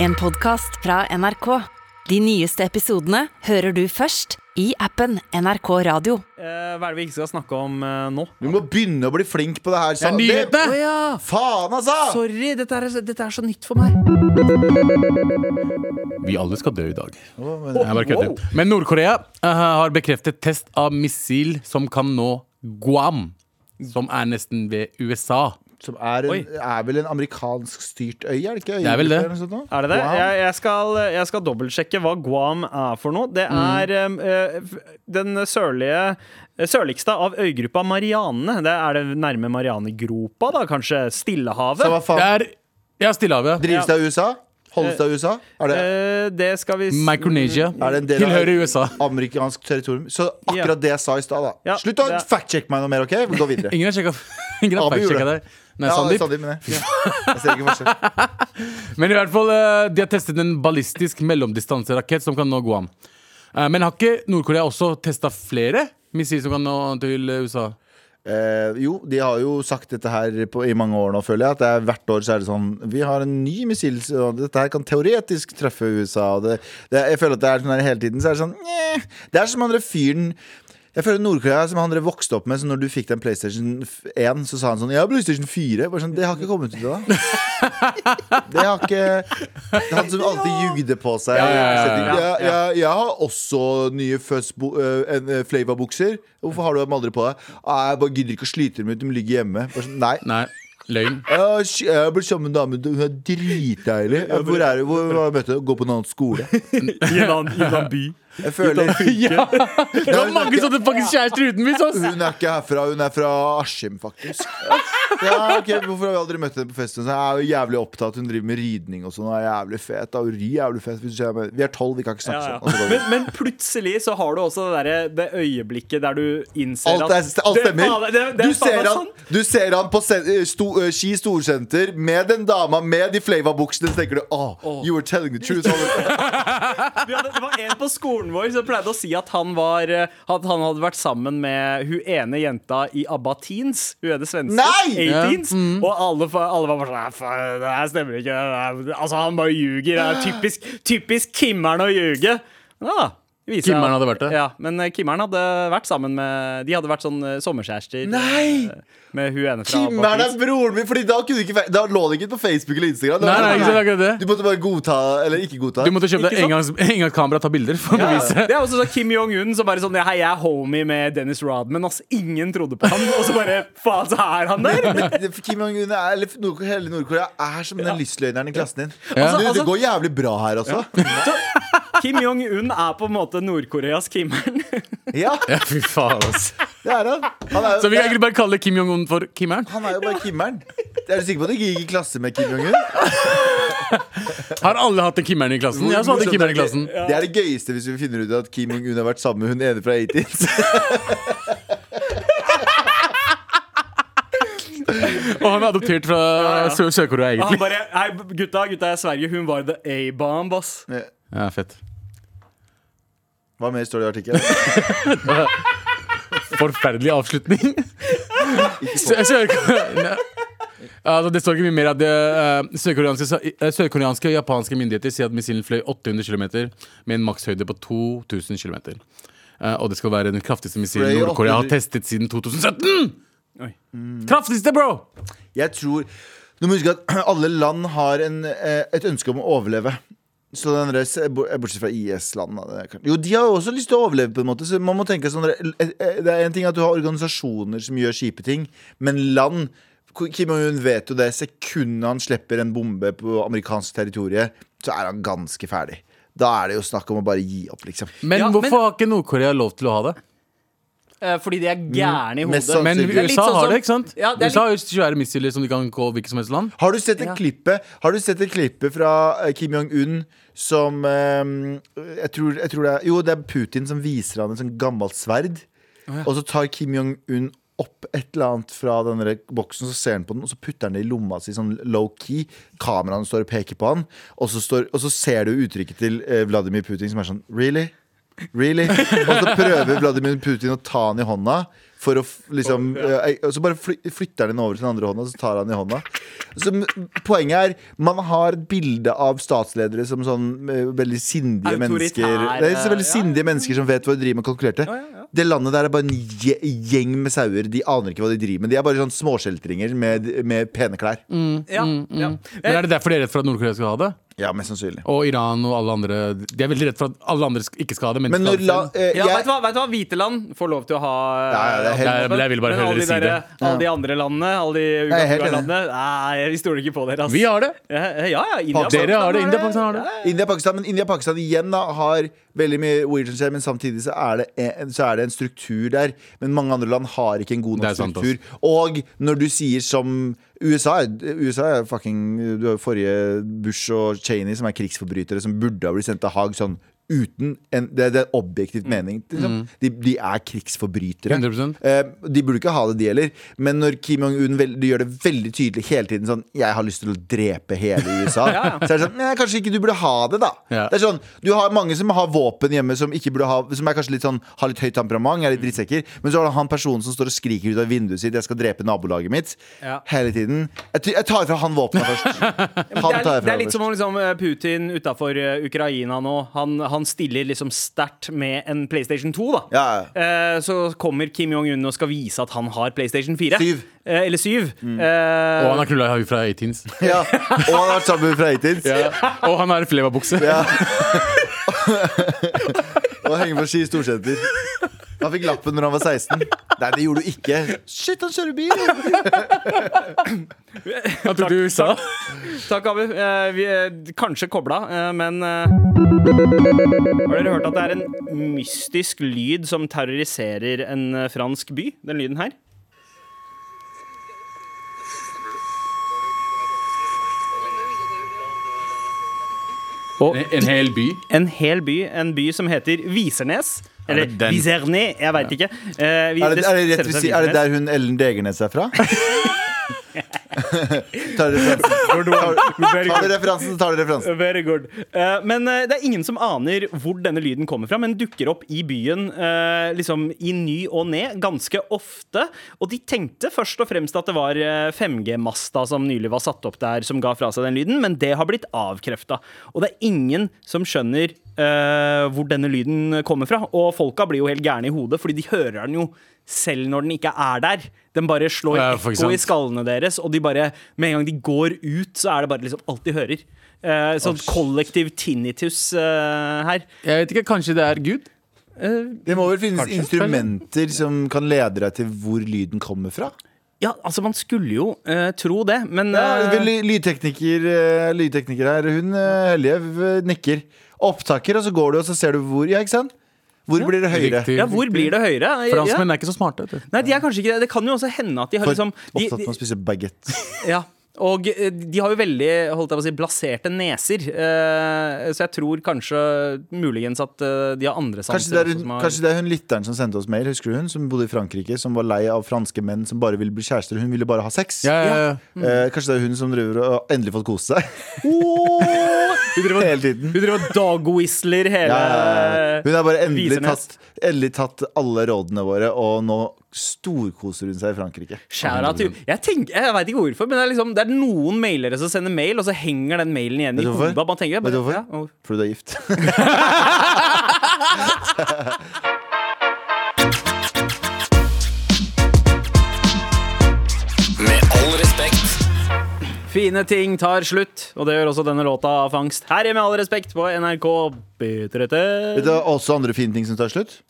En podcast fra NRK. De nyeste episodene hører du først i appen NRK Radio. Eh, hva er det vi ikke skal snakke om eh, nå? Du må begynne å bli flink på det her. Det er nyhetene! Det, ja! faen, altså! Sorry, dette er, dette er så nytt for meg. Vi alle skal dø i dag. Jeg bare kødder. Men Nord-Korea eh, har bekreftet test av missil som kan nå Guam. Som er nesten ved USA. Som er, en, er vel en amerikansk styrt øy, er det ikke? Det er vel det. Er det det? Wow. Jeg, jeg, skal, jeg skal dobbeltsjekke hva Guam er for noe. Det er mm. eh, den sørlige Sørligste av øygruppa Marianene. Det er det nærme Marianegropa, da? Kanskje Stillehavet? Så hva Det er Ja, Stillehavet. Drives det av USA? Holdes det av USA? Er det Eh, det skal vi Micronesia. Er det en del av- Tilhører USA. amerikansk territorium? Så akkurat det jeg sa i stad, da. Ja, Slutt å fact-check meg noe mer, OK? Vi går videre. Ingen har sjekka det. Nei, Sandeep. Sandeep, men jeg. Jeg ser ikke forskjell. Men i hvert fall, eh, de har testet en ballistisk mellomdistanserakett som kan nå Guam. Eh, Men har ikke Nord-Korea også testa flere missiler som kan nå til USA? Eh, jo, de har jo sagt dette her på, i mange år nå, føler jeg. At det er, hvert år så er det sånn Vi har en ny missil, og dette her kan teoretisk treffe USA. Og det, det, jeg føler at det er sånn her hele tiden. Så er det sånn nye. Det er som han der fyren jeg føler Nord-Korea som han vokste opp med. Så når du fikk den PlayStation 1, så sa han sånn Ja, PlayStation 4. Bare sånn, det har ikke kommet ut ennå. Det har ikke Det er Han som alltid jugde på seg. Ja, ja, ja, ja. Ja, ja, jeg har også nye uh, Flava-bukser. Hvorfor har du dem aldri på deg? Ah, jeg bare gidder ikke å slite dem ut. De ligger hjemme. Bare sånn, nei. Nei, løgn. Jeg har blitt sammen med en dame. Hun er dritdeilig. Hvor er du? Hvor hvor, hvor, hvor? Gå på en annen skole. I en annen by. Jeg føler Ja! Det var mange sånne faktisk kjærester utenbys, ass! Hun er ikke herfra, hun er fra Askim, faktisk. Ja, ok, Hvorfor har vi aldri møtt henne på festen? Så jeg er jo jævlig opptatt. Hun driver med ridning og sånn. Hun er jævlig fet. Da. Jævlig fet. Vi er tolv, vi kan ikke snakke Ja, ja. sånn. Og. Men, men plutselig så har du også det, der, det øyeblikket der du innser Alt, er, at alt stemmer. Det, det- det du, ser han, sånn. du ser han på eh, sto, uh, Ski storsenter med den dama med de Flava-buksene. Så tenker du oh, you were telling the truth. Det var en på skolen vår som pleide å si at han var eh, At han hadde vært sammen med hun ene jenta i ABBA Teens. Hun er det svenske. Nei! A-Teens. Og alle, alle var bare sånn Det her stemmer ikke. Altså, han bare ljuger. Det er typisk, typisk Kimmer'n å ljuge. Ja, Kimmeren hadde vært det? Ja, men eh, Kimmeren hadde vært sammen med De hadde vært sånn eh, sommerkjærester. Nei! eh, Med hun ene fra Kimmeren er broren min, Fordi da, kunne ikke, da lå det ikke på Facebook eller Instagram. Nei, nei, ikke akkurat det. Du måtte bare godta eller ikke godta. Du måtte kjøpe deg engangskamera og ta bilder for å bevise. Det er også sånn Kim Jong-un som bare sånn Hei, jeg er homie med Dennis Rodman. Ass. Ingen trodde på han. Og så bare Faen, så er han der! Men, Kim Jong-un er, eller Nord hele Nord-Korea er som den lystløgneren i klassen din. Ja. Du, Altså- det går jævlig bra her også. Så Kim Jong-un er på en måte Nord-Koreas Kimmeren. Ja, Ja, fy faen, altså. det er han. Han er, Så vi kan egentlig bare kalle Kim Jong-un for Kimmeren? han er jo bare Kimmeren. Er du sikker på at du ikke gikk i klasse med Kim Jong-un? Har alle hatt en Kimmeren i klassen? Jeg også hadde en Kimmeren i klassen. Det er det gøyeste hvis vi finner ut at Kim Jong-un har vært sammen med hun ene fra 80s. Og han er adoptert fra ja. ja. Sør-Korea, Og han bare Hei, gutta, gutta, jeg Sverige hun var the A-bomb, ass. Ja, fett. Hva mer står det i artikkelen? Forferdelig avslutning. Altså, det står ikke mye mer at det, eh, Sørkoreanske eh, sørkoreanske og japanske myndigheter sier at missilen fløy 800 km med en makshøyde på 2000 km. og det skal være den kraftigste missilen Nord-Korea har testet siden 2017! Oi. Kraftigste, bro! Jeg tror Du må huske at alle land har en, eh, et ønske om å overleve. Så den rest, Bortsett fra IS-land. Jo, de har jo også lyst til å overleve. på en måte Så man må tenke sånn eh, eh, Det er en ting at du har organisasjoner som gjør kjipe ting, men land Kim Jong-un vet jo det. Sekundet han slipper en bombe på amerikansk territorie, så er han ganske ferdig. Da er det jo snakk om å bare gi opp, liksom. Men Ja, hvorfor men- har ikke Nord-Korea lov til å ha det? Eh, Fordi de er gærne i hodet. Men sannsynlig. Det er litt USA sånn har det, ikke sant? Ja, det USA har jo svære missiler som de kan gå hvilket som helst land. Har du sett et Ja. klippe Har du sett et klippe fra eh, Kim Jong-un som eh, jeg, tror, jeg tror det er Jo, det er Putin som viser han et sånn gammelt sverd. Og så tar Kim Jong-un opp et eller annet fra den boksen, så ser han på den, og så putter han det i lomma si sånn low-key. Kameraene står og peker på han, og så, står, og så ser du uttrykket til eh, Vladimir Putin som er sånn Really? Really? Og så prøver Vladimir Putin å ta han i hånda. For å liksom eh, Og så bare flytter han den over til den andre hånda, og så tar han den i hånda. Så Poenget er, man har et bilde av statsledere som sånn eh, veldig sindige mennesker. Det er så veldig ja. sindige mennesker som vet hva de driver med kalkulerte. ja, ja. Det landet der er bare en gjeng med sauer. De aner ikke hva de driver med. De er bare sånn småskjeltringer med, med pene klær. Ja, ja. Men er det derfor de er redd for at Nord-Korea skal ha det? Ja, mest sannsynlig. Og Iran og alle andre De er veldig redd for at alle andre ikke skal ha det. Men, Men skal la, eh, Ja, jeg, vet du hva, vet du hva? Hvite land får lov til å ha Ja, ja, det er helt- Jeg vil bare høre dere si det. Alle de andre landene, alle de Jeg er helt enig. landene Nei, vi stoler ikke på dere, Altså. Vi har det! Ja, ja, India, India, Dere Pakistan har det, India, Pakistan har det. India og Pakistan, men India og Pakistan igjen da har veldig mye weird som men samtidig så er, det en, så er det en struktur der. Men mange andre land har ikke en god nok sant, struktur. Og når du sier som USA USA er fucking Du har jo forrige Bush og Cheney som er krigsforbrytere, som burde ha blitt sendt til Haag sånn uten en, det, det er objektivt mening. Liksom. De, de er krigsforbrytere. 100%. Eh, de burde ikke ha det, de heller. Men når Kim Jong-un de gjør det veldig tydelig hele tiden sånn 'Jeg har lyst til å drepe hele USA', Ja, ja. så er det sånn Nei, kanskje ikke du burde ha det, da. Ja. Det er sånn, Du har mange som har våpen hjemme som ikke burde ha Som er kanskje litt sånn har litt høyt temperament, er litt drittsekker. Men så har du han personen som står og skriker ut av vinduet sitt 'Jeg skal drepe nabolaget mitt'. Hele tiden. Jeg, jeg tar fra han våpenet først. Det Han er, tar jeg det er litt først. som om liksom, eh, Putin utafor Ukraina nå. Han, han stiller liksom sterkt med en PlayStation 2. da Ja, ja. Eh, Så kommer Kim Jong-un og skal vise at han har PlayStation 4. Syv. Eh, eller 7. Mm. Eh, Og han har knulla ei fra 18s. Ja. Og han har vært sammen med fra 18s. Ja. Og han har fleva-bukse. Ja. og henger på ski i storsenter. Han fikk lappen når han var 16. Nei, det gjorde du ikke. Shit, han kjører bil! Han tok til USA. Takk, Abu. Eh, vi er kanskje kobla, eh, men eh, Har dere hørt at det er en mystisk lyd som terroriserer en eh, fransk by? Den lyden her? Og En, en hel by. en hel by, en by som heter Visernes. Eller det jeg veit ikke. Eh, vi- Er det, er, det som si- er det der hun Ellen Degernes er fra? tar du referansen? Very Tar du referansen. Very good. Uh, men uh, det er ingen som aner hvor denne lyden kommer fra, men dukker opp i byen uh, liksom i ny og ne ganske ofte. Og de tenkte først og fremst at det var eh, 5G-masta som nylig var satt opp der, som ga fra seg den lyden, men det har blitt avkrefta. Og det er ingen som skjønner hvor denne lyden kommer fra. Og folka blir jo helt gærne i hodet, fordi de hører den jo selv når den ikke er der. Den bare slår Ja, ekko i skallene deres, og de bare, med en gang de går ut, så er det bare liksom alt de hører. Uh, sånn kollektiv tinnitus uh, her. Jeg vet ikke, Kanskje det er Gud? Det må vel finnes Kanskje. instrumenter som kan lede deg til hvor lyden kommer fra? Ja, altså, man skulle jo uh, tro det, men Ja, eh, lydtekniker, uh, lydtekniker her, hun uh, Hellige v- nikker. Opptaker, og så går du, og så ser du hvor. Ja, ikke sant? Hvor blir det høyere? Riktig. ja, hvor blir det høyere? Franskmenn er ikke så smarte. Nei, de er kanskje ikke det. Det kan jo også hende at de har liksom de, opptatt med å spise baguette. ja. Og eh, de har jo veldig holdt jeg på å si, blaserte neser. eh, så jeg tror kanskje muligens at eh, de har andre sanser. Kanskje det, er hun, som har- kanskje det er hun lytteren som sendte oss mail, husker du hun? Som bodde i Frankrike, som var lei av franske menn som bare ville bli kjærester. Hun ville bare ha sex. Ja, ja, ja. Eh, kanskje det er hun som driver og endelig fått kose seg. Hun driver Hele tiden. Hun driver dog-whistler hele Ja. Hun har bare endelig tatt, endelig tatt alle rådene våre, og nå storkoser hun seg i Frankrike. Skjæra til Jeg, tenker, jeg vet ikke hvorfor, men det er, liksom, det er noen mailere som sender mail, og så henger den mailen igjen i hodet. Man tenker, Vet du hvorfor? Fordi du er gift. Fine ting tar slutt, og det gjør også denne låta av Fangst. Her er Med all respekt på NRK Vet B30. du også andre fine ting som tar slutt?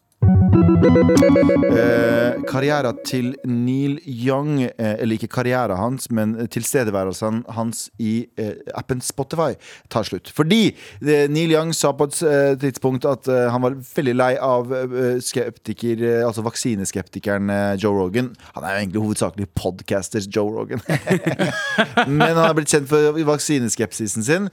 Eh, karrieren til Neil Young, eh, eller ikke karrieren hans, men tilstedeværelsen hans i eh, appen Spotify, tar slutt. Fordi eh, Neil Young sa på et tidspunkt at han var veldig lei av skeptiker, altså vaksineskeptikeren Joe Rogan. Han er jo egentlig hovedsakelig podcaster Joe Rogan. men han er blitt kjent for vaksineskepsisen sin.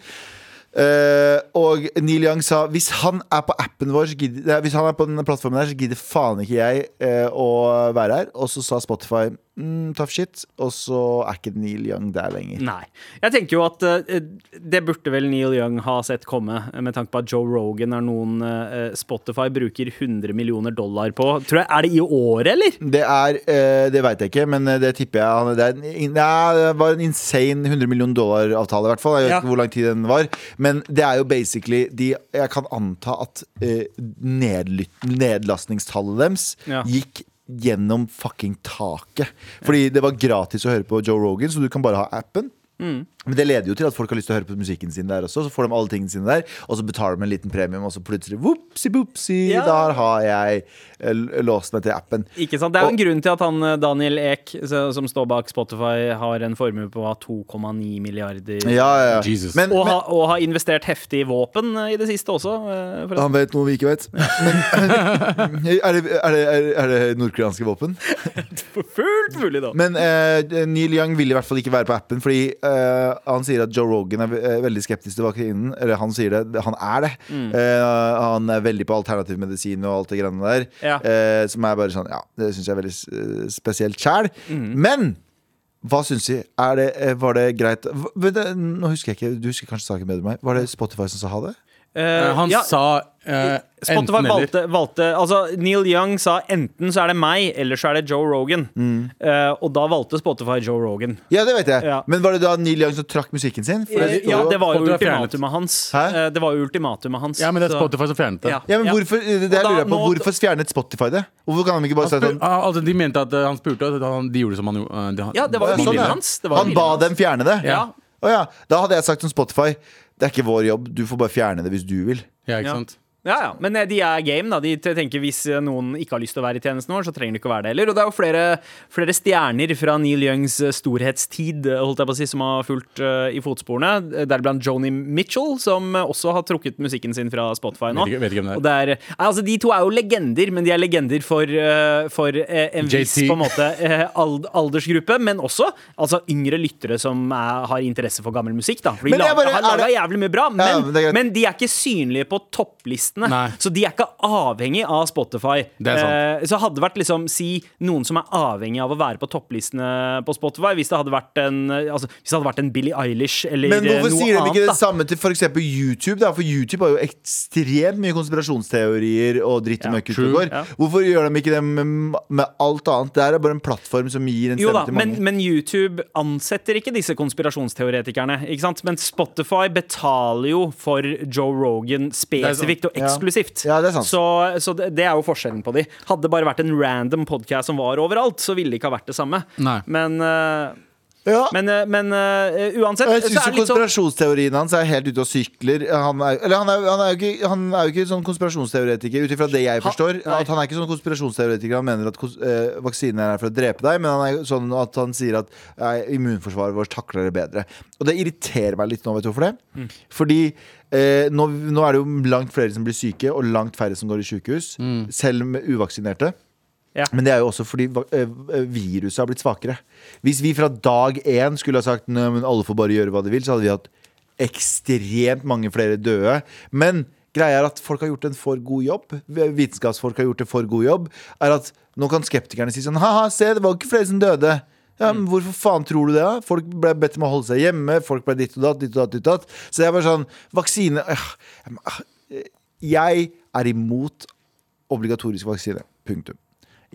Eh, og Neil Young sa hvis han er på appen vår gidder, Hvis han er på denne plattformen her, så gidder faen ikke jeg uh, å være her. Og så sa Spotify mm, tough shit. Og så er ikke Neil Young der lenger. Nei. Jeg tenker jo at uh, det burde vel Neil Young ha sett komme, med tanke på at Joe Rogan er noen uh, Spotify bruker 100 millioner dollar på. Tror jeg, Er det i året, eller? Det er uh, Det veit jeg ikke, men det tipper jeg han- Det, er det var en insane 100 millioner dollar-avtale, i hvert fall. Jeg vet Ja. ikke hvor lang tid den var. Men det er jo basically de, Jeg kan anta at nedlastningstallet deres Ja. gikk gjennom fucking taket. Fordi det var gratis å høre på Joe Rogan, så du kan bare ha appen. Mm. Men det leder jo til at folk har lyst til å høre på musikken sin der også. Så får de alle tingene sine der, og så betaler de en liten premium, og så plutselig whoopsie boopsie, Ja. der har jeg eh, låst meg til appen. Ikke sant? Det er jo en grunn til at han eh, Daniel Ek, som står bak Spotify, har en formue på 2,9 milliarder. Ja, ja, ja. Jesus. Men, Og, men ha, og har investert heftig i våpen eh, i det siste også. han vet noe vi ikke vet. Men, er, det, er, det, er, det nordkoreanske våpen? Fullt mulig, da. Men uh, Neil Young vil i hvert fall ikke være på appen, fordi eh, han sier at Joe Rogan er veldig skeptisk til vaksinen. Eller han sier det, han er det. Mm. Uh, han er veldig på alternativ medisin og alt det greiene der. Ja. Uh, som er bare sånn, ja, det syns jeg er veldig eh, spesielt sjæl. Mm. Men hva syns? Er det, eh, var det greit Nå husker jeg ikke, Du husker kanskje saken bedre enn meg. Var det Spotify som sa ha det? Eh, Eh, Han ja, sa eh, Spotify enten eller. valgte, valgte Altså, Neil Young sa enten så er det meg, eller så er det Joe Rogan. Eh, og da valgte Spotify Joe Rogan. Ja, det vet jeg. Ja. Men var det da Neil Young som trakk musikken sin? For Eh, det står ja, det var jo ultimatumet hans. Det var jo ultimatumet hans. Ja, men det er Spotify som fjernet det. Ja. Ja, men hvorfor, det da- lurer jeg på, hvorfor fjernet Spotify det? Hvorfor kan de ikke bare si ah, altså, de mente at han spurte, og de gjorde som han gjorde. Ja, det var jo Sånn, ja. hans. Det var han ba hans. dem fjerne det? Ja. Å ja. Da hadde jeg sagt som Spotify Det er ikke vår jobb, du får bare fjerne det hvis du vil. Ja, ikke Ja. sant? Ja, ja, Men eh, de er game, da. De tenker Hvis eh, noen ikke har lyst til å være i tjenesten vår, så trenger de ikke å være det heller. Og det er jo flere, flere stjerner fra Neil Youngs eh, storhetstid holdt jeg på å si, som har fulgt uh, i fotsporene. Deriblant Joni Mitchell, som også har trukket musikken sin fra Spotify nå. Vet ikke, vet ikke det er. Og det er, nei, altså, de to er jo legender, men de er legender for, uh, for uh, en viss på en måte, ald aldersgruppe. Men også altså, yngre lyttere som er, har interesse for gammel musikk. Da. For de lager, bare- har laga jævlig mye bra, Ja, men, men men de er ikke synlige på topplistene. Nei. Så de er ikke avhengig av Spotify. Det er. Eh, så hadde det vært liksom, si noen som er avhengig av å være på topplistene på Spotify, hvis det hadde vært en, altså, hvis det hadde vært en Billie Eilish eller Men eh, hvorfor sier de annet. ikke da? det samme til f.eks. YouTube? da? For YouTube har jo ekstremt mye konspirasjonsteorier og dritt og Ja, går. Ja. Hvorfor gjør de ikke det med, med alt annet? Det er bare en plattform som gir en stemme da, til mange. men YouTube ansetter ikke disse konspirasjonsteoretikerne. Ikke sant? Men Spotify betaler jo for Joe Rogan spesifikt og. Eksklusivt. Ja, det er sant. Så, så det, det er jo forskjellen på de. Hadde det bare vært en random podcast som var overalt, så ville det ikke ha vært det samme. Nei. Men, eh, ja. men, eh, men uh, uansett jeg syns konspirasjonsteorien sånn konspirasjonsteorien hans er helt ute og sykler. Han er, eller han er, han er, jo, ikke, han er jo ikke sånn konspirasjonsteoretiker, ut ifra det jeg forstår. Ha, At han er ikke sånn konspirasjonsteoretiker Han mener at eh, vaksinen er her for å drepe deg, men han er sånn at han sier at uh, immunforsvaret vårt takler det bedre. Og det irriterer meg litt nå, vet du hvorfor det? Mm. Fordi eh, nå, nå er det jo langt flere som blir syke, og langt færre som går i sykehus. Selv med uvaksinerte. Ja. Men det er jo også fordi eh, viruset har blitt svakere. Hvis vi fra dag én skulle ha sagt at alle får bare gjøre hva de vil, så hadde vi hatt ekstremt mange flere døde. Men greia er at folk har gjort en for god jobb. Vitenskapsfolk har gjort en for god jobb. Er at Nå kan skeptikerne si sånn Ha-ha, se, det var ikke flere som døde. Ja, men Hvorfor faen tror du det? da? Folk ble bedt om å holde seg hjemme. Folk ble ditt og datt, ditt og datt, ditt og datt. Så jeg var sånn Vaksine Jeg er imot obligatorisk vaksine. Punktum.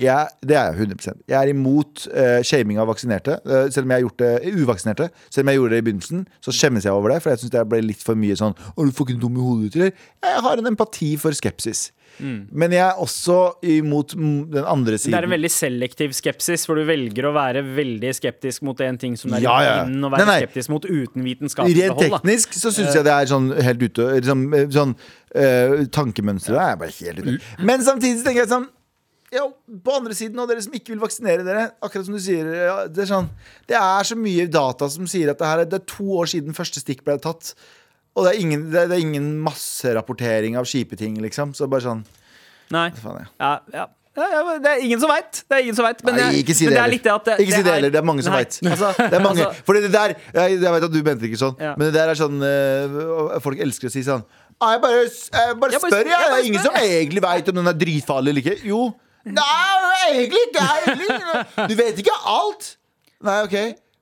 Jeg, det er jeg 100 Jeg er imot uh, shaming av vaksinerte. Uh, selv om jeg har gjort det uvaksinerte. Selv om jeg gjorde det i begynnelsen, så skjemmes jeg over det. For jeg syns det ble litt for mye sånn Å, du fucking dum i hodet ditt, eller? Jeg har en empati for skepsis. Men jeg er også imot mm, den andre siden. Det er en veldig selektiv skepsis, hvor du velger å være veldig skeptisk mot en ting som er Ja, ja. inn, og være Nei, nei. skeptisk mot uten vitenskapelig Rent behold. da. teknisk så syns jeg det er sånn helt ute liksom, eh, Sånn uh, Tankemønsteret er bare helt ute. Men samtidig tenker jeg sånn ja, på andre siden, og dere som ikke vil vaksinere dere, akkurat som du sier, ja, det er sånn Det er så mye data som sier at det her er, det er to år siden første stikk ble tatt. Og det er ingen, det er, ingen masserapportering av kjipe ting, liksom. Så bare sånn Nei. faen, ja. Ja, ja. Det er ingen som veit. Det er ingen som vet. Men, Nei, ikke si men det er heller. det det, Ikke si det heller, det er mange som veit. Altså, altså, Fordi det der Jeg, jeg vet at du mente det ikke sånn, men det der er sånn øh, Folk elsker å si sånn «Ah, Jeg bare, jeg bare spør, jeg Det er ingen som egentlig veit om den er dritfarlig eller ikke. Jo. Nei, egentlig ikke! Egentlig. Du vet ikke alt! Nei, OK.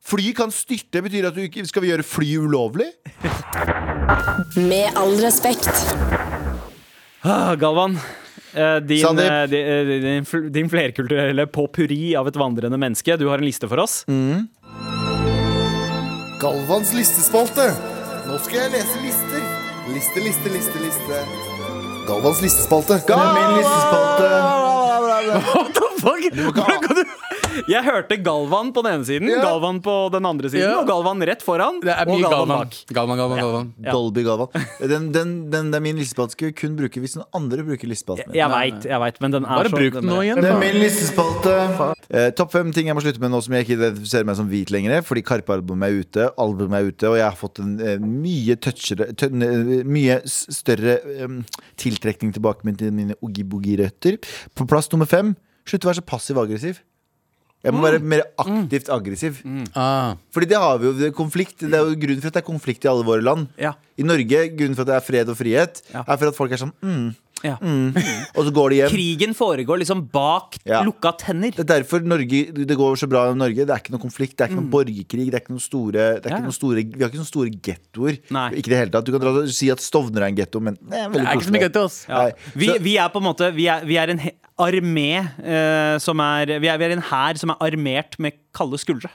Fly kan styrte. Betyr at du ikke Skal vi gjøre fly ulovlig? Med all respekt. Ah, Galvan. Din, Din, eh, eh, din, din flerkulturelle Popuri av et vandrende menneske. Du har en liste for oss. Galvans listespalte. Nå skal jeg lese lister. Liste, liste, liste, liste. Galvans listespalte. Er min listespalte. What the fuck? Hvordan kan du Jeg hørte Galvan på den ene siden, Ja. Galvan på den andre siden, Ja. og Galvan rett foran. Det er og mye Galvan Galvan. bak. Galvan, Galvan, Galvan. Ja. Dolby Galvan. Den, den, den, den er min listespalte. Skal vi kun bruke hvis noen andre bruker listespalten. min. Jeg veit, jeg vet, men den er Bare så bruk den nå igjen. Det er min listespalte. Eh, Topp fem ting jeg må slutte med nå som jeg ikke identifiserer meg som hvit lenger. Fordi Karpe-albumet er ute, albumet er ute, og jeg har fått en eh, mye touchere tø- eh, Mye s- større eh, tiltrekning tilbake med til mine oogie-boogie-røtter. På plass nummer fem slutt å være så passiv-aggressiv. Jeg må være mer aktivt aggressiv. Ah. Fordi det har vi jo det er konflikt. Det er jo grunnen for at det er konflikt i alle våre land. Ja. I Norge, grunnen for at det er fred og frihet, Ja. er for at folk er sånn mm, Ja. Og så går de hjem. Krigen foregår liksom bak Ja. lukka tenner. Det er derfor Norge, det går så bra i Norge. Det er ikke noe konflikt, det er ikke noe borgerkrig. Det er ikke noe store, det er Ja. ikke noe store Vi har ikke noen store gettoer. Ikke det hele tatt. Du kan dra og si at Stovner er en getto, men det er Det er ikke så mye oss. Ja. Vi, vi er på en måte Vi er, vi er en armé uh, som er vi, er vi er en hær som er armert med kalde skuldre.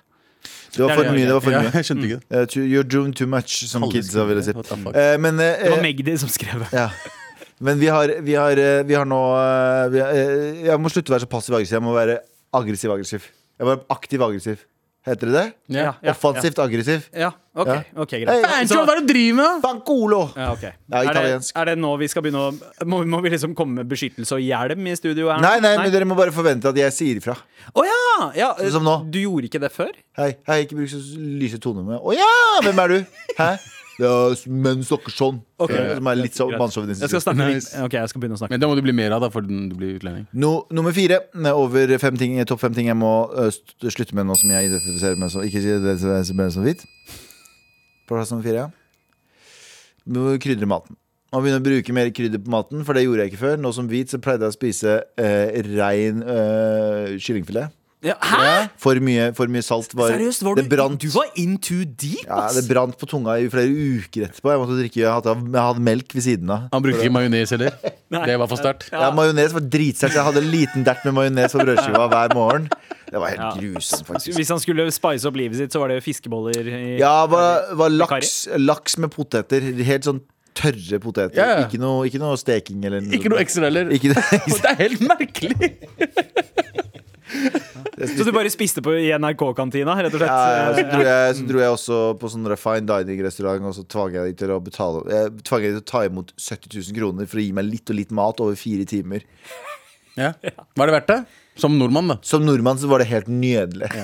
Det var for mye. Det var for Ja, mye. jeg skjønte ikke. Eh, You're doing too much, som kidsa ville si. Uh? Eh, Men Det var Magdi som skrev det. Ja. Men vi har, vi har, eh, vi har nå eh, vi har, eh, Jeg må slutte å være så passiv-aggressiv. Jeg må være aggressiv-aggressiv. Jeg må være aktiv-aggressiv. Heter det det? Ja. ja, Offensivt aggressiv. Ja, ok, Ja. ok, greit. Hey, Så- hva er det du driver med? Fancolo! Ja, ok. Ja, er, det, er det nå vi skal begynne å Må, må vi liksom komme med beskyttelse og hjelm i studio? nå? Nei, nei, men dere må bare forvente at jeg sier ifra. Å ja! ja Sånn som nå. Du gjorde ikke det før? Hei, hei, ikke bruk så lyse toner med Å ja! Hvem er du? Hæ? Menn snakker sånn. Ok. Eh, Som er litt så Greit. Jeg skal snakke litt Ok, jeg skal begynne å snakke. Men det må du bli mer av, da, for du blir utlending. No, nummer fire eh, over fem ting, topp fem ting jeg må øh, slutte med nå som jeg identifiserer meg som Ikke si det som er som hvit. Plass nummer fire, ja. Du må krydre maten. Man begynner å bruke mer krydder på maten, for det gjorde jeg ikke før. Nå som hvit så pleide jeg å spise eh, rein eh, kyllingfilet. Ja, hæ? For mye, for mye salt var Seriøst, var Det du, brant. du var in too deep, Ja, det brant på tunga i flere uker etterpå. Jeg måtte drikke, jeg hadde, jeg hadde melk ved siden av. Han brukte ikke majones heller. Det var for sterkt. Ja, Majones var dritsterkt. Jeg hadde en liten dert med majones på brødskiva hver morgen. Det var helt Ja. grusomt, faktisk. Hvis han skulle spice opp livet sitt, så var det fiskeboller i Ja, var, var laks, laks med poteter. Helt sånn tørre poteter. Ja, ja. Ikke, noe, ikke noe steking eller Ikke noe ekstra heller. Det er helt merkelig! Så du bare spiste på i NRK-kantina, rett og slett? Ja, ja, så, dro jeg, så dro jeg også på sånn fine dining-restaurant, og så tvang jeg dem til å betale Jeg tvang dem til å ta imot 70 000 kroner for å gi meg litt og litt mat over fire timer. Ja. Var det verdt det? Som nordmann, da. Som nordmann så var det helt nydelig.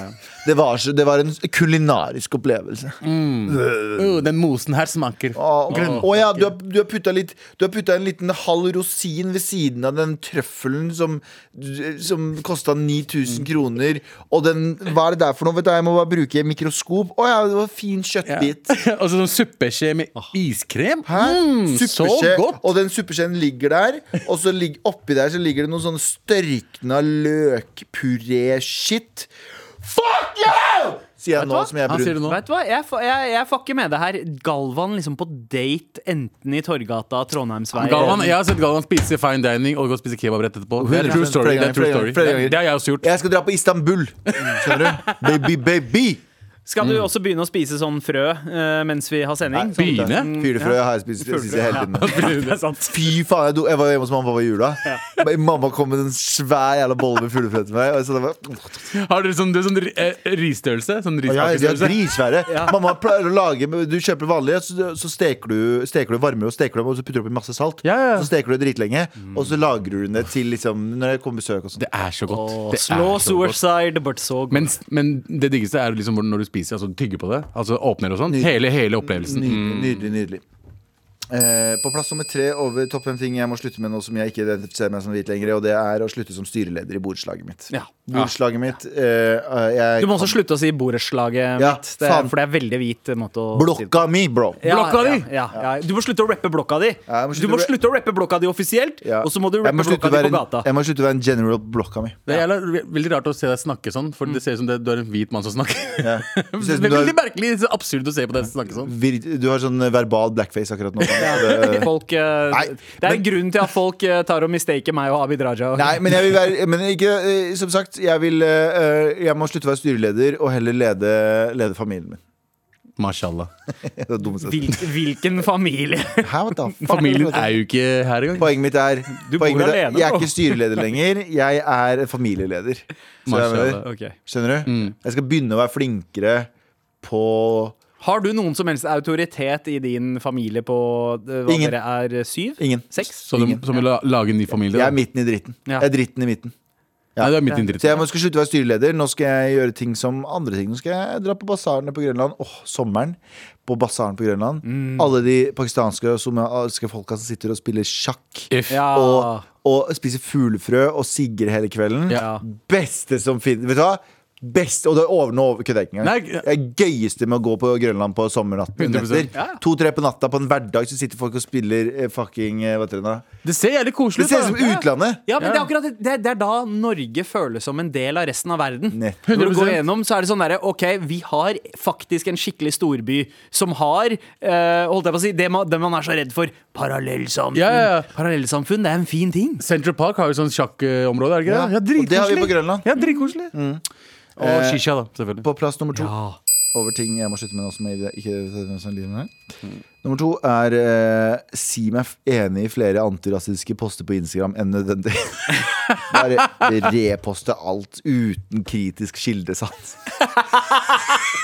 Det, var så, det var en kulinarisk opplevelse. Uh, den mosen her smaker Å oh, ja, du har, du har putta Du har putta en liten halv rosin ved siden av den trøffelen som, som kosta 9000 kroner. Og den Hva er det der for noe? Vet du, jeg må bare bruke mikroskop. Å ja, det var fin kjøttbit. Og så sånn suppeskje med iskrem. Hæ? Mm, så godt! Og den suppeskjeen ligger der, og så ligger, oppi der så ligger det noen sånne størkna løkpuré-shit. Fuck you! Sier jeg nå hva? som jeg er brun. Vet du hva, jeg, jeg, jeg får ikke med det her. Galvan liksom på date enten i Torgata, Trondheimsveien Galvan, jeg har sett Galvan spise fine dining og gå og spise kebab rett etterpå. Det er true story. Det er true story. Det har jeg også gjort. Jeg skal dra på Istanbul. Skjønner du? Baby, baby. Skal du også begynne å spise sånn frø eh, mens vi har sending? Sånn- Begynne? Fyrefrø har jeg spist spist hele tiden. Det er sant. Fy faen, jeg, do, jeg var hjemme hos mamma på jula. Mamma kom med en svær jævla bolle med fuglefrø til meg. Og så det var, Har dere sånn, det er sånn eh, risstørrelse? Sånn ja, de er riskakestørrelse? dritsvære. Mamma pleier å lage Du kjøper vanlige, så, så steker du Steker du varmer og steker dem, og så putter du oppi masse salt. Ja, ja. Så steker du det dritlenge, og så lagrer du det til liksom når det kommer besøk og sånn. Det er så godt. Slå Det er Slow så godt. suicide, but so good. Men, men det diggeste er liksom når du spiser, altså tygger på det. Altså åpner og sånn. Hele, hele opplevelsen. Nydelig, nydelig. nydelig. Eh, på plass nummer tre over topp fem ting jeg må slutte med nå som jeg ikke identifiserer meg som hvit lenger, og det er å slutte som styreleder i borettslaget mitt. Ja. Borettslaget mitt eh, jeg Du må også kan- slutte å si borettslaget Ja, mitt, det, for det er veldig hvit måte å si Blokka mi, bro! Ja, Blokka ja, di? Ja, ja. Du må slutte å rappe blokka di. Ja, må du må slutte å rappe blokka di offisielt, Ja. og så må du rappe må blokka di på en- gata. Jeg må slutte å være en general blokka mi. Det er jævla, veldig rart å se deg snakke sånn, for det ser ut som det, du er en hvit mann som snakker. Ja. det er veldig har- merkelig, absurd å se på deg snakke sånn. Du har sånn verbal blackface akkurat nå. Det- Folk, eh, Nei, det er en grunn til at folk eh, tar og mistaker meg og Abid Raja. Nei, men jeg vil være men ikke, eh, Som sagt, jeg vil Jeg må slutte å være styreleder og heller lede, lede familien min. Mashallah. Hvil, hvilken familie? Familien er jo ikke her engang. Poenget mitt er, Du bor poenget mitt er alene, Jeg er ikke styreleder lenger. Jeg er familieleder. Jeg Mashallah. Ok. skjønner du? Mm. Jeg skal begynne å være flinkere på Har du noen som helst autoritet i din familie på eh, hva Ingen. dere er? eh, Syv? Ingen. Seks? Så du, som vil la- lage en ny familie? Jeg Da. er midten i dritten. Ja. Jeg er dritten i midten. Nei, du er midt i dritten. Så jeg må skal slutte å være styreleder. Nå skal jeg gjøre ting som andre ting. Nå skal jeg dra på basarene på Grønland. Åh, sommeren på basaren på Grønland. Mm. Alle de pakistanske og somaliske folka som sitter og spiller sjakk. If. Ja. Og, og spiser fuglefrø og sigger hele kvelden. Ja. Beste som finnes. Vet du hva? Best, og det er over, nå kødder jeg ikke engang. Nei, Det er gøyeste med å gå på Grønland på sommernatten. Ja. To-tre på natta på en hverdag så sitter folk og spiller eh, fucking eh, Hva heter det da? Det ser jævlig koselig ut. Det ser ut som ut. utlandet! Ja, men Ja. det er akkurat det, det, er- da Norge føles som en del av resten av verden. Nett. Når du går gjennom, så er det sånn derre OK, vi har faktisk en skikkelig storby som har eh, Holdt jeg på å si det man, det man er så redd for. Parallellsamfunn. Ja, ja, ja. Parallellsamfunn, det er en fin ting. Central Park har jo sånn sjakkområde, er det ikke Ja, det? Ja, og det har vi på Grønland. Ja, dritkoselig. Og Eh, shisha, da, selvfølgelig. På plass nummer to Ja. over ting jeg må slutte med nå som jeg ikke lider med. med. Nummer to er eh, si meg enig i flere antirasistiske poster på Instagram enn nødvendig. Bare reposte alt uten kritisk kildesans.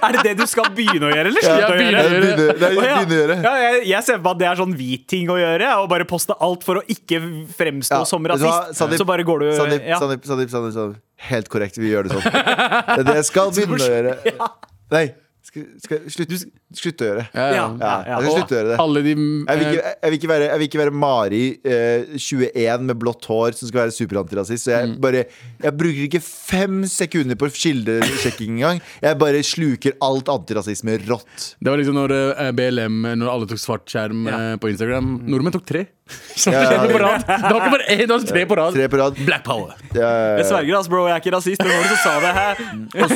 Er det det du skal begynne å gjøre, eller Ja, slutte å gjøre? å begynner, Det er Å, ja. begynne å gjøre. Ja, jeg, jeg ser på at det er sånn hvit ting å gjøre. Å bare poste alt for å ikke fremstå Ja, som vet du hva, rasist. Sandeep, så bare går du Sandeep, ja. Sandeep, Sandeep, Sandeep, Sandeep. Helt korrekt, vi gjør det sånn. Det er det jeg skal begynne å gjøre. Nei, skal, skal, slutt, slutt å gjøre. det. ja. Ja. Ja, jeg skal slutte å gjøre det. Alle de Jeg vil, eh, ikke, jeg, vil ikke være, jeg vil ikke være Mari, eh, 21 med blått hår, som skal være superantirasist. Så jeg bare Jeg bruker ikke fem sekunder på kildesjekking engang. Jeg bare sluker alt antirasisme rått. Det var liksom når eh, BLM Når alle tok svart skjerm eh, på Instagram. Nordmenn tok tre. Ja, ja, på rad. Det var ikke bare én, det var tre på rad. Tre på rad. Black power. Jeg sverger, ass, bro. Jeg er ikke rasist. Det var det som sa det her?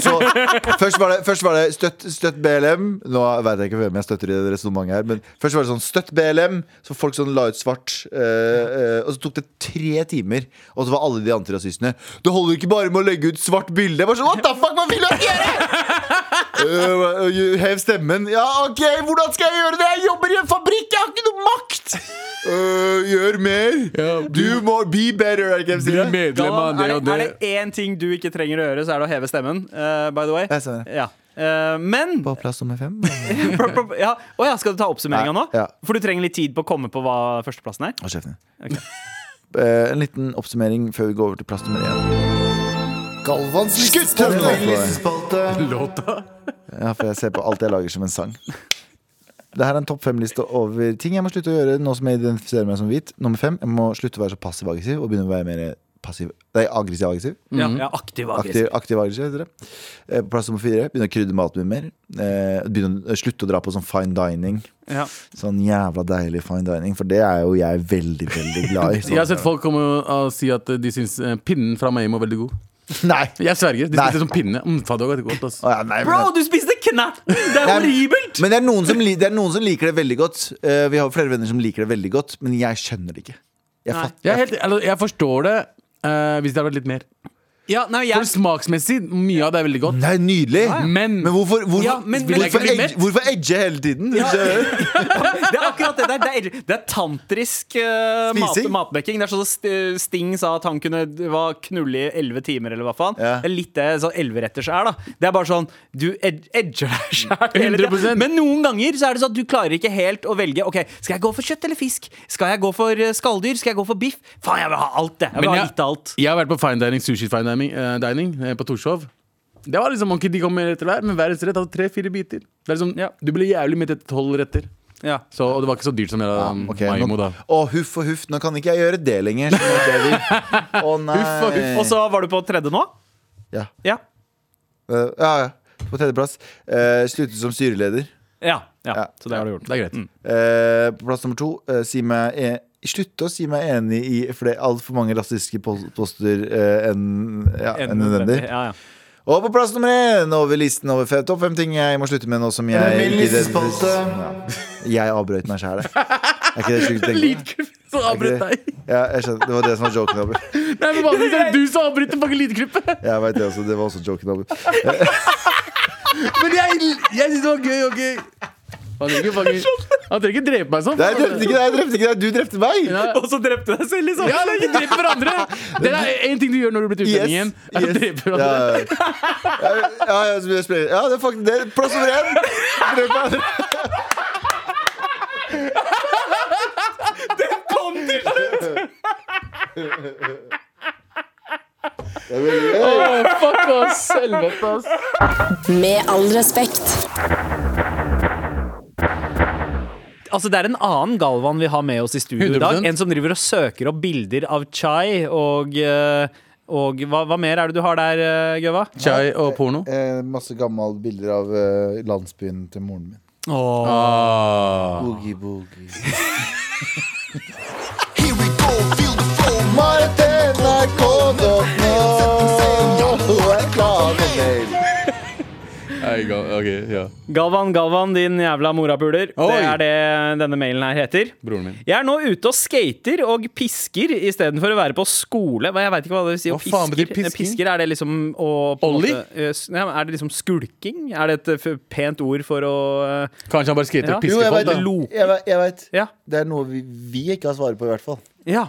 Så, først var det, først var det støtt, støtt BLM. Nå vet jeg ikke hvem jeg støtter i det resonnementet her. Men først var det sånn støtt BLM, så folk sånn la ut svart. eh, eh, og så tok det tre timer, og så var alle de antirasistene Det holder ikke bare med å legge ut svart bilde. Jeg var sånn, What the fuck, hva vil du ikke gjøre?! Uh, hev stemmen. Ja, OK, hvordan skal jeg gjøre det? Jeg jobber i en fabrikk, jeg har ikke noe makt! Eh, gjør mer. Ja, Du må be better, er det ikke én ting du ikke trenger å gjøre, så er det å heve stemmen. Uh, by the way. Jeg ser det. Ja. Uh, men På plass nummer fem. ja. Oh, ja, Skal du ta oppsummeringa nå? Ja. For du trenger litt tid på å komme på hva førsteplassen er? Okay. uh, Eh, en liten oppsummering før vi går over til plass nummer én. Galvans listespalte. Låta. Ja, for jeg ser på alt jeg lager som en sang. Det her er en topp fem-liste over ting jeg må slutte å gjøre nå som jeg identifiserer meg som hvit. Nummer fem, jeg må slutte å være så passiv-aggressiv og begynne å være mer passiv Nei, aggressiv-aggressiv. Ja, ja aktiv aggressiv. Aktiv, aggressiv. aktiv heter det. Eh, plass nummer fire, begynne å krydre maten min mer. Eh, begynne å slutte å dra på sånn fine dining. Ja. Sånn jævla deilig fine dining, for det er jo jeg veldig, veldig glad i. Jeg har sett folk komme og si at de syns eh, pinnen fra Maimo var veldig god. Nei! Jeg sverger. De spiste som pinne. Mm, faen, det var godt, ass. Å, ja, nei, men- Bro, du spiste knapp! Det er horribelt! Men det er, noen som, li- det er noen som liker det veldig godt. Eh, vi har flere venner som liker det veldig godt, men jeg skjønner det ikke. Jeg, Nei. fatter, Jeg, er helt, eller, jeg forstår det eh, hvis det hadde vært litt mer. Ja, nei, For smaksmessig, mye av det er veldig godt. Det er nydelig. Men, Men hvorfor, hvorfor, Ja, men- men- hvorfor, jeg edge, hvorfor edge hele tiden? Ja. det er akkurat det der. Det er, det er tantrisk uh, mat, Spising? Det er sånn at Sting sa at han kunne var knulle i elleve timer, eller hva faen. Ja. Det er litt det sånn elveretters er, da. Det er bare sånn Du ed edger deg sjæl hele 100%. tiden. Men noen ganger så er det sånn at du klarer ikke helt å velge. Ok, Skal jeg gå for kjøtt eller fisk? Skal jeg gå for eh, skalldyr? Skal jeg gå for biff? Faen, jeg vil ha alt, det. Jeg vil ha jeg- litt av alt. jeg har vært på fine dining, sushi fine dining, eh, dining uh, på Torshov. Det var liksom, ok, De kom med retter hver, men hver rett hadde tre-fire biter. Det er liksom, Ja. Du ble jævlig mett etter tolv retter. Ja. Så, og det var ikke så dyrt som det um, Ok, Maimo, nå, da. å, huff og huff, nå kan ikke jeg gjøre det lenger. Å nei. Huff og huff. Og så var du på tredje nå? Ja. Ja. uh, ja, ja. På tredjeplass. Uh, sluttet som styreleder. Ja. ja. Ja. Så det har du gjort. Det er greit. Eh, på plass nummer to, eh, si meg e slutte å si meg enig i For det er altfor mange rasistiske poster eh, enn ja, enn nødvendig. Ja, ja. Og på plass nummer én over listen over fe- topp fem ting jeg må slutte med nå som jeg ikke- Ja. Jeg avbrøt meg sjæl, jeg. Er ikke det sjukt å Som Er deg. det? Ja, jeg skjønner, det var det som var joken. Over. Nei, men vanligvis er du som avbryter fucking lydklippet. Jeg veit det også, det var også joken. Over. Men jeg, jeg synes det var gøy. ok Han trenger ikke fucking- han trenger ikke drepe meg sånn. Nei, jeg drepte ikke deg, jeg drepte ikke deg, du drepte meg! Ja. Og så drepte deg selv, liksom! Ja, men ikke drepe hverandre! Det er én ting du gjør når du blir til utlending igjen. Er yes. drepe Ja, hverandre. ja, ja, ja, ja, det er faktisk det. Plass nummer én. Drep hverandre. Det kom til slutt! Åh, fuck oss, helvete ass Med all respekt. Altså Det er en annen Galvan vi har med oss i studio i dag. En som driver og søker opp bilder av Chai og, eh, og hva, hva mer er det du har der, eh, Gøva? Chai og porno. Eh, masse gamle bilder av eh, landsbyen til moren min. Ah. Boogie, boogie. NRK.no er klar for mail. Nei, ga- ok, ja. Galvan, Galvan, din jævla morapuler. Det er det denne mailen her heter. Broren min. Jeg er nå ute og skater og pisker istedenfor å være på skole. Jeg vet ikke hva det vil si. å faen pisker. Pisker, er det liksom å på Ollie? måte, eh, Er det liksom skulking? Er det et eh, pent ord for å eh, Kanskje han bare skater Ja. og Jo, pisker jeg folk, vet, da. jeg, vet, jeg vet. Ja. Det er noe vi, vi ikke har svaret på, i hvert fall. ja.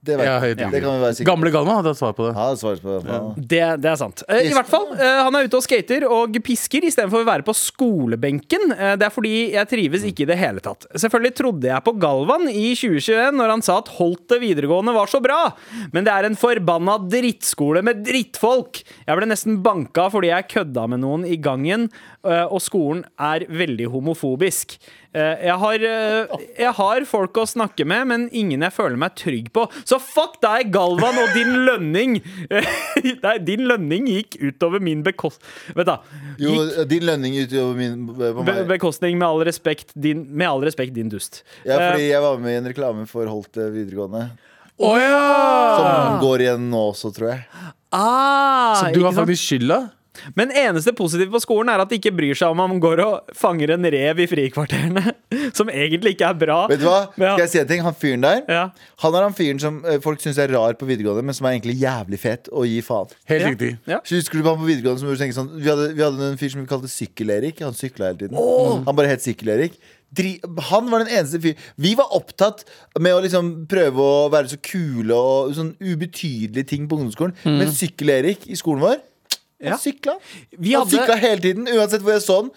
Det, vet. Ja, jeg. Ja, det kan vi være sikre på. Gamle Galma hadde svar på det. Ja, svaret på det. Ja. Det, det er sant. Eh, I hvert fall, eh, Han er ute og skater og pisker istedenfor å være på skolebenken. Eh, det er fordi jeg trives ikke i det hele tatt. Selvfølgelig trodde jeg på Galvan i 2021 når han sa at Holte videregående var så bra, men det er en forbanna drittskole med drittfolk. Jeg ble nesten banka fordi jeg kødda med noen i gangen, og skolen er veldig homofobisk. Eh, Jeg har, eh, jeg har folk å snakke med, men ingen jeg føler meg trygg på. Så fuck deg, Galvan, og din lønning! Nei, din lønning gikk utover min bekost... Vet du, Jo, gikk din lønning utover min be meg. bekostning med all respekt, din, med all respekt, din dust. Ja, fordi Eh, jeg var med i en reklame for Holt videregående. Oh, ja! Som går igjen nå også, tror jeg. ah, Så du har faktisk skylda? Men eneste positive på skolen er at de ikke bryr seg om om man går og fanger en rev i frikvarterene. Som egentlig ikke er bra. Vet du hva? Ja. Skal jeg si en ting? Han fyren der Ja. Han er han fyren som eh, folk syns er rar på videregående, men som er egentlig jævlig fet og gir faen. Helt riktig. Ja. Husker du på han på videregående som gjorde sånn Vi hadde, vi hadde en fyr som vi kalte Sykkel-Erik. Han sykla hele tiden. Han bare het Sykkel-Erik. Han var den eneste fyr Vi var opptatt med å liksom prøve å være så kule og sånn ubetydelige ting på ungdomsskolen. Men Sykkel-Erik i skolen vår, han Ja. sykla. Vi Han sykla hele tiden, uansett hvor jeg så den.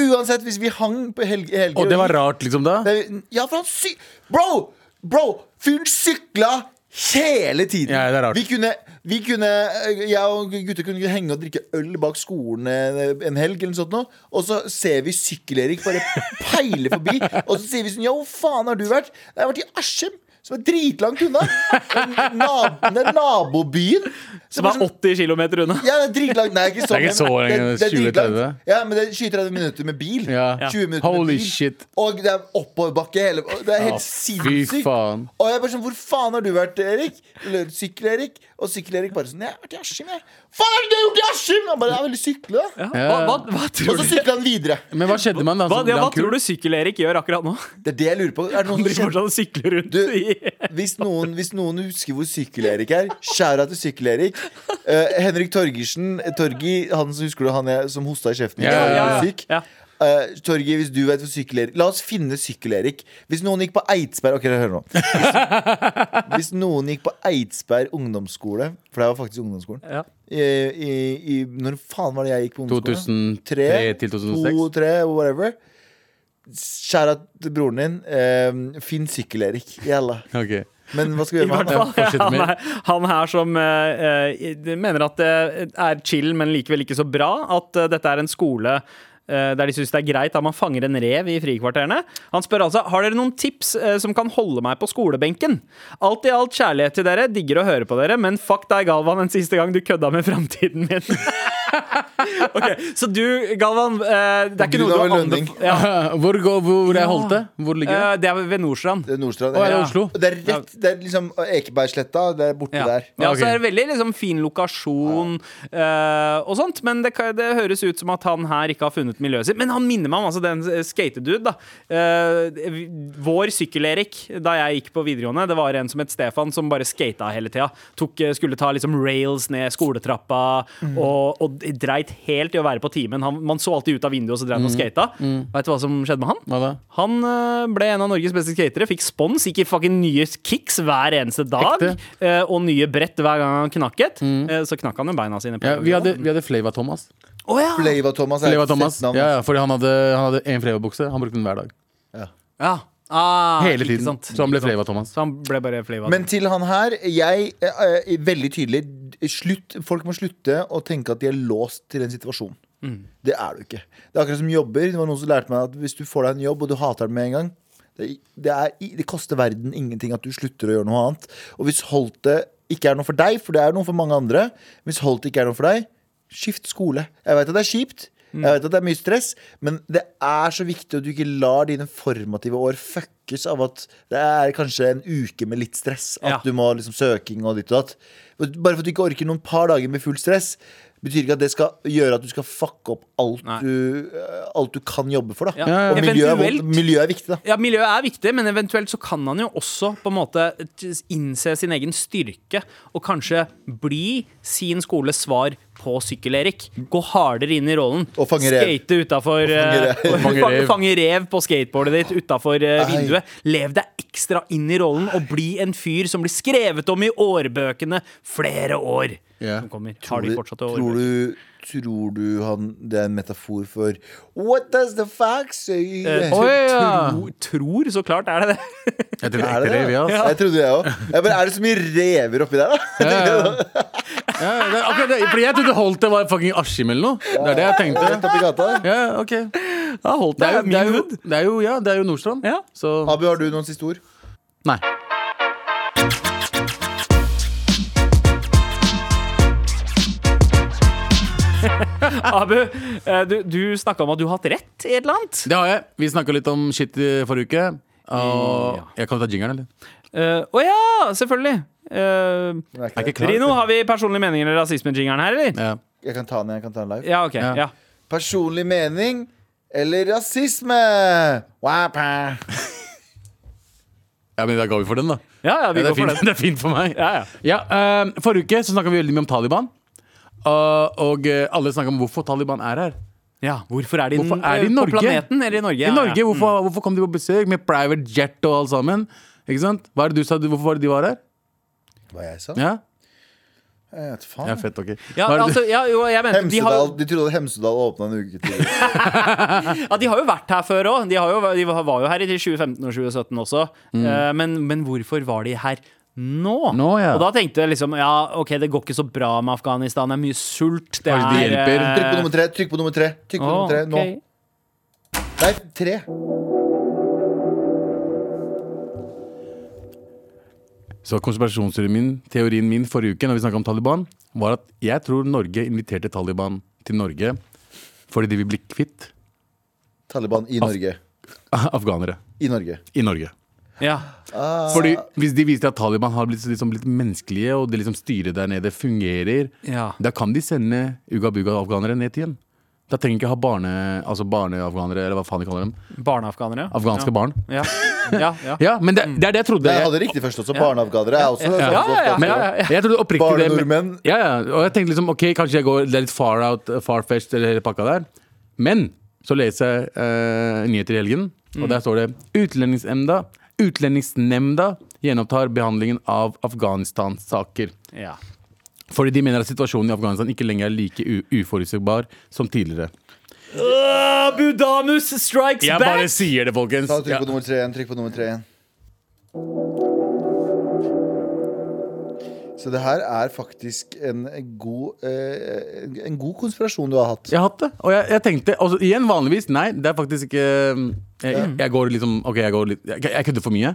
Uansett hvis vi hang på helger. Helge, Og det var rart, liksom, da? Det- Ja, for han sy... Bro! Bro! Fyren sykla hele tiden. Ja, det er rart. Vi kunne, vi kunne Jeg og gutter kunne henge og drikke øl bak skolen en en helg, eller noe sånt nå, og så ser vi Sykkel-Erik bare peile forbi, og så sier vi sånn Ja, hvor faen har du vært? Jeg har vært i Askim. Som er dritlangt unna. Den er nabobyen. Som er 80 km unna. Ja, det er dritlangt. Nei, ikke så, Det er ikke så lenge, det er 20-30. dritlangt. Ja, men det er 20-30 minutter med bil. Ja. 20 minutter Holy med bil. shit. Og det er oppoverbakke hele Det er helt ja, sinnssykt. Fy faen. Og jeg er bare sånn, Hvor faen har du vært, Erik? Eller Sykkel-Erik? Og Sykkel-Erik bare sånn Jeg har vært i Askim, jeg. Faen har er gjort i Askim? Han bare Jeg ville sykle. Ja. Hva, hva, hva Og så du? sykler han videre. Men hva skjedde med han da? Hva, ja, hva tror du Sykkel-Erik gjør akkurat nå? Det er det jeg lurer på. Er det noen Han som driver kjenner fortsatt og sykler rundt Du, i hvis noen, hvis noen husker hvor Sykkel-Erik er, skjæra til Sykkel-Erik. Eh, Henrik Torgersen, Torgi, han som husker du han jeg, som hosta i kjeften? Ja, ja, ja. Syk. Ja. Eh, Torgi, hvis du vet hvor Sykkel-Erik La oss finne Sykkel-Erik. Hvis noen gikk på Eidsberg Ok, hør nå. Hvis, hvis noen gikk på Eidsberg ungdomsskole, for det var faktisk ungdomsskolen Ja. i, i, i, Når faen var det jeg gikk på ungdomsskolen? 2003 til 2006. To, tre, whatever. Kjære til broren din. Uh, Finn Sykkel-Erik. Jalla. Okay. Men hva skal vi gjøre med han? fall, han, er, han her som eh, eh, mener at det er chill, men likevel ikke så bra. At dette er en skole der de syns det er greit at man fanger en rev i frikvarterene. Han spør altså har dere noen tips eh, som kan holde meg på skolebenken. Alt i alt kjærlighet til dere, digger å høre på dere, men fuck deg, Galvan, en siste gang du kødda med framtiden min. ok, Så du, Galvan, eh, det er ikke noe du har anbefalt ja. Hvor, går- hvor er Holte? Hvor ligger det? Eh, Det er ved Nordstrand. Det er Nordstrand. Å, er det Ja. Oslo? Det er rett, det er liksom Ekebergsletta. Det er borte Ja. der. ja, Ok. så er det veldig liksom, fin lokasjon eh, og sånt, men det, kan- det høres ut som at han her ikke har funnet miljøet sitt. Men han minner meg om altså, den eh, skatedude. da. Eh, vi- vår sykkel-Erik da jeg gikk på videregående, det var en som het Stefan, som bare skata hele tida. Tok, eh, skulle ta liksom rails ned skoletrappa og, og dreit helt i å være på timen. Han, man så alltid ut av vinduet, og så drev han og skata. Vet du hva som skjedde med han? Hva da? Han uh, ble en av Norges beste skatere, fikk spons, gikk i fucking nye kicks hver eneste dag. Øh, og nye brett hver gang han knakket. Mm. Uh, så knakk han jo beina sine. på Ja, vi hadde, vi hadde Flava Thomas. Oh, ja. Flava Thomas er Flava Thomas. Ja, ja, fordi han hadde, én Flava-bukse. Han brukte den hver dag. Ja. Ah, Hele ikke tiden. sant. Så han ble Ikke sant. Flava Thomas. Så han ble bare Flava. Men til han her, jeg eh, er veldig tydelig slutt, Folk må slutte å tenke at de er låst til en situasjon. Det er du ikke. Det er akkurat som jobber. Det var noen som lærte meg at hvis du får deg en jobb, og du hater den med en gang det, det, er, det koster verden ingenting at du slutter å gjøre noe annet. Og hvis Holte ikke er noe for deg, for det er noe for mange andre Hvis Holte ikke er noe for deg, skift skole. Jeg vet at det er kjipt. Jeg vet at det er mye stress, men det er så viktig at du ikke lar dine formative år fuckes av at det er kanskje en uke med litt stress. At Ja. du må liksom søking og ditt og datt. Bare for at du ikke orker noen par dager med fullt stress, betyr ikke at det skal gjøre at du skal fucke opp alt, du, eh, alt du kan jobbe for. Da. Ja. Og miljø miljø er viktig, da. Ja, Miljøet er viktig, men eventuelt så kan han jo også på en måte innse sin egen styrke og kanskje bli sin skoles svar på sykkel-Erik. Gå hardere inn i rollen. Og fange rev. Skate utafor fange rev. Fange rev. Fange rev på skateboardet ditt utafor vinduet. Lev deg ekstra inn i rollen og bli en fyr som blir skrevet om i årbøkene flere år. Yeah. Som kommer. Har Tror de du, fortsatt tror årbøker? du, tror du han, det er en metafor for What does the fox say? Eh, oh, ja. tro, tror, så klart er det det. Jeg tror det det rev, det? ja. ass. Jeg trodde jeg òg. Er det så mye rever oppi der, da? Ja, det, er akkurat det, fordi jeg trodde Holt det var fucking Askim eller noe. Det er det jeg Rett tenkte. oppi gata. Ja, ok Ja, holdt Det er jo, min det er jo, det er jo, ja, det er jo Nordstrand. Ja. Så Abu, har du noen siste ord? Nei. Abu, eh, du, du snakka om at du har hatt rett i et eller annet. Det har jeg. Vi snakka litt om shit i forrige uke. Og jeg kan ta jingeren, eller? Eh, uh, ja, selvfølgelig. Uh, Er ikke klar. Rino, har vi personlige meninger eller rasisme-jingeren her, eller? Ja. jeg kan ta den jeg kan ta den live. Ja, okay. Ja. Ja. Personlig mening eller rasisme? Wapa. ja, men da går vi for den, da. Ja, ja, vi går for den. det er fint for meg. Ja, ja. Ja, eh, Forrige uke så snakka vi veldig mye om Taliban. Uh, og uh, alle snakka om hvorfor Taliban er her. ja. Hvorfor er de, Hvorfor er de i eh, Norge? på planeten eller i Norge? Ja, I Norge, ja. hvorfor, hvorfor kom de på besøk med private jet og alt sammen? Ikke sant? Hva er det du sa? Hvorfor var det de var her? Hva jeg sa? Ja, Jeg vet faen. ja fett, ok Ja, altså, ja, jo, jeg mente, de, har, de trodde Hemsedal åpna en uke tidligere. ja, de har jo vært her før òg. De, de var jo her i 2015 og 2017 også. Eh, men, men hvorfor var de her nå? Nå, ja. Og da tenkte jeg liksom Ja, OK, det går ikke så bra med Afghanistan. Det er mye sult. Det Kanskje er, hjelper. eh, Trykk på nummer tre. Trykk på nummer tre. Trykk på nummer tre nå. Okay. Nei, tre. Så konspirasjonsteorien min, teorien min forrige uke Når vi snakket om Taliban Var at jeg tror Norge inviterte Taliban til Norge Fordi de vil bli kvitt Taliban i Norge. Afghanere I Norge. i Norge Ja. Fordi hvis de viser at Taliban har blitt liksom blitt menneskelige Og det liksom styret der nede fungerer Ja. Da kan de sende Uga-buga-afghanere ned igjen Da trenger de ikke ha barne, altså barneafghanere Eller hva faen de kaller dem Barneafghanere. Afghanske ja. barn Ja. Ja, ja. Ja, men det, det er det jeg trodde Jeg hadde riktig først også. Barneafghanere er også Ja, ja, ja. Jeg det men- Barnenordmenn. Ja, ja, og jeg tenkte liksom, ok, kanskje jeg går det er litt far out, far-fetched eller hele pakka der. Men så leser jeg uh, nyheter i helgen, og der står det Utlendingsnemnda Utlendingsnemnda gjenopptar behandlingen av Afghanistan-saker. ja. Fordi de mener at situasjonen i Afghanistan ikke lenger er like u uforutsigbar som tidligere. Uh, Budamus strikes Jeg back! bare sier det, folkens. Ta, trykk på nummer tre igjen. Trykk på nummer tre igjen. Så det her er faktisk en god, eh, en god konspirasjon du har hatt. Jeg har hatt det. Og jeg, jeg tenkte altså, Igjen, vanligvis, nei, det er faktisk ikke Jeg, jeg går liksom Ok, jeg går litt Jeg, jeg kødder for mye.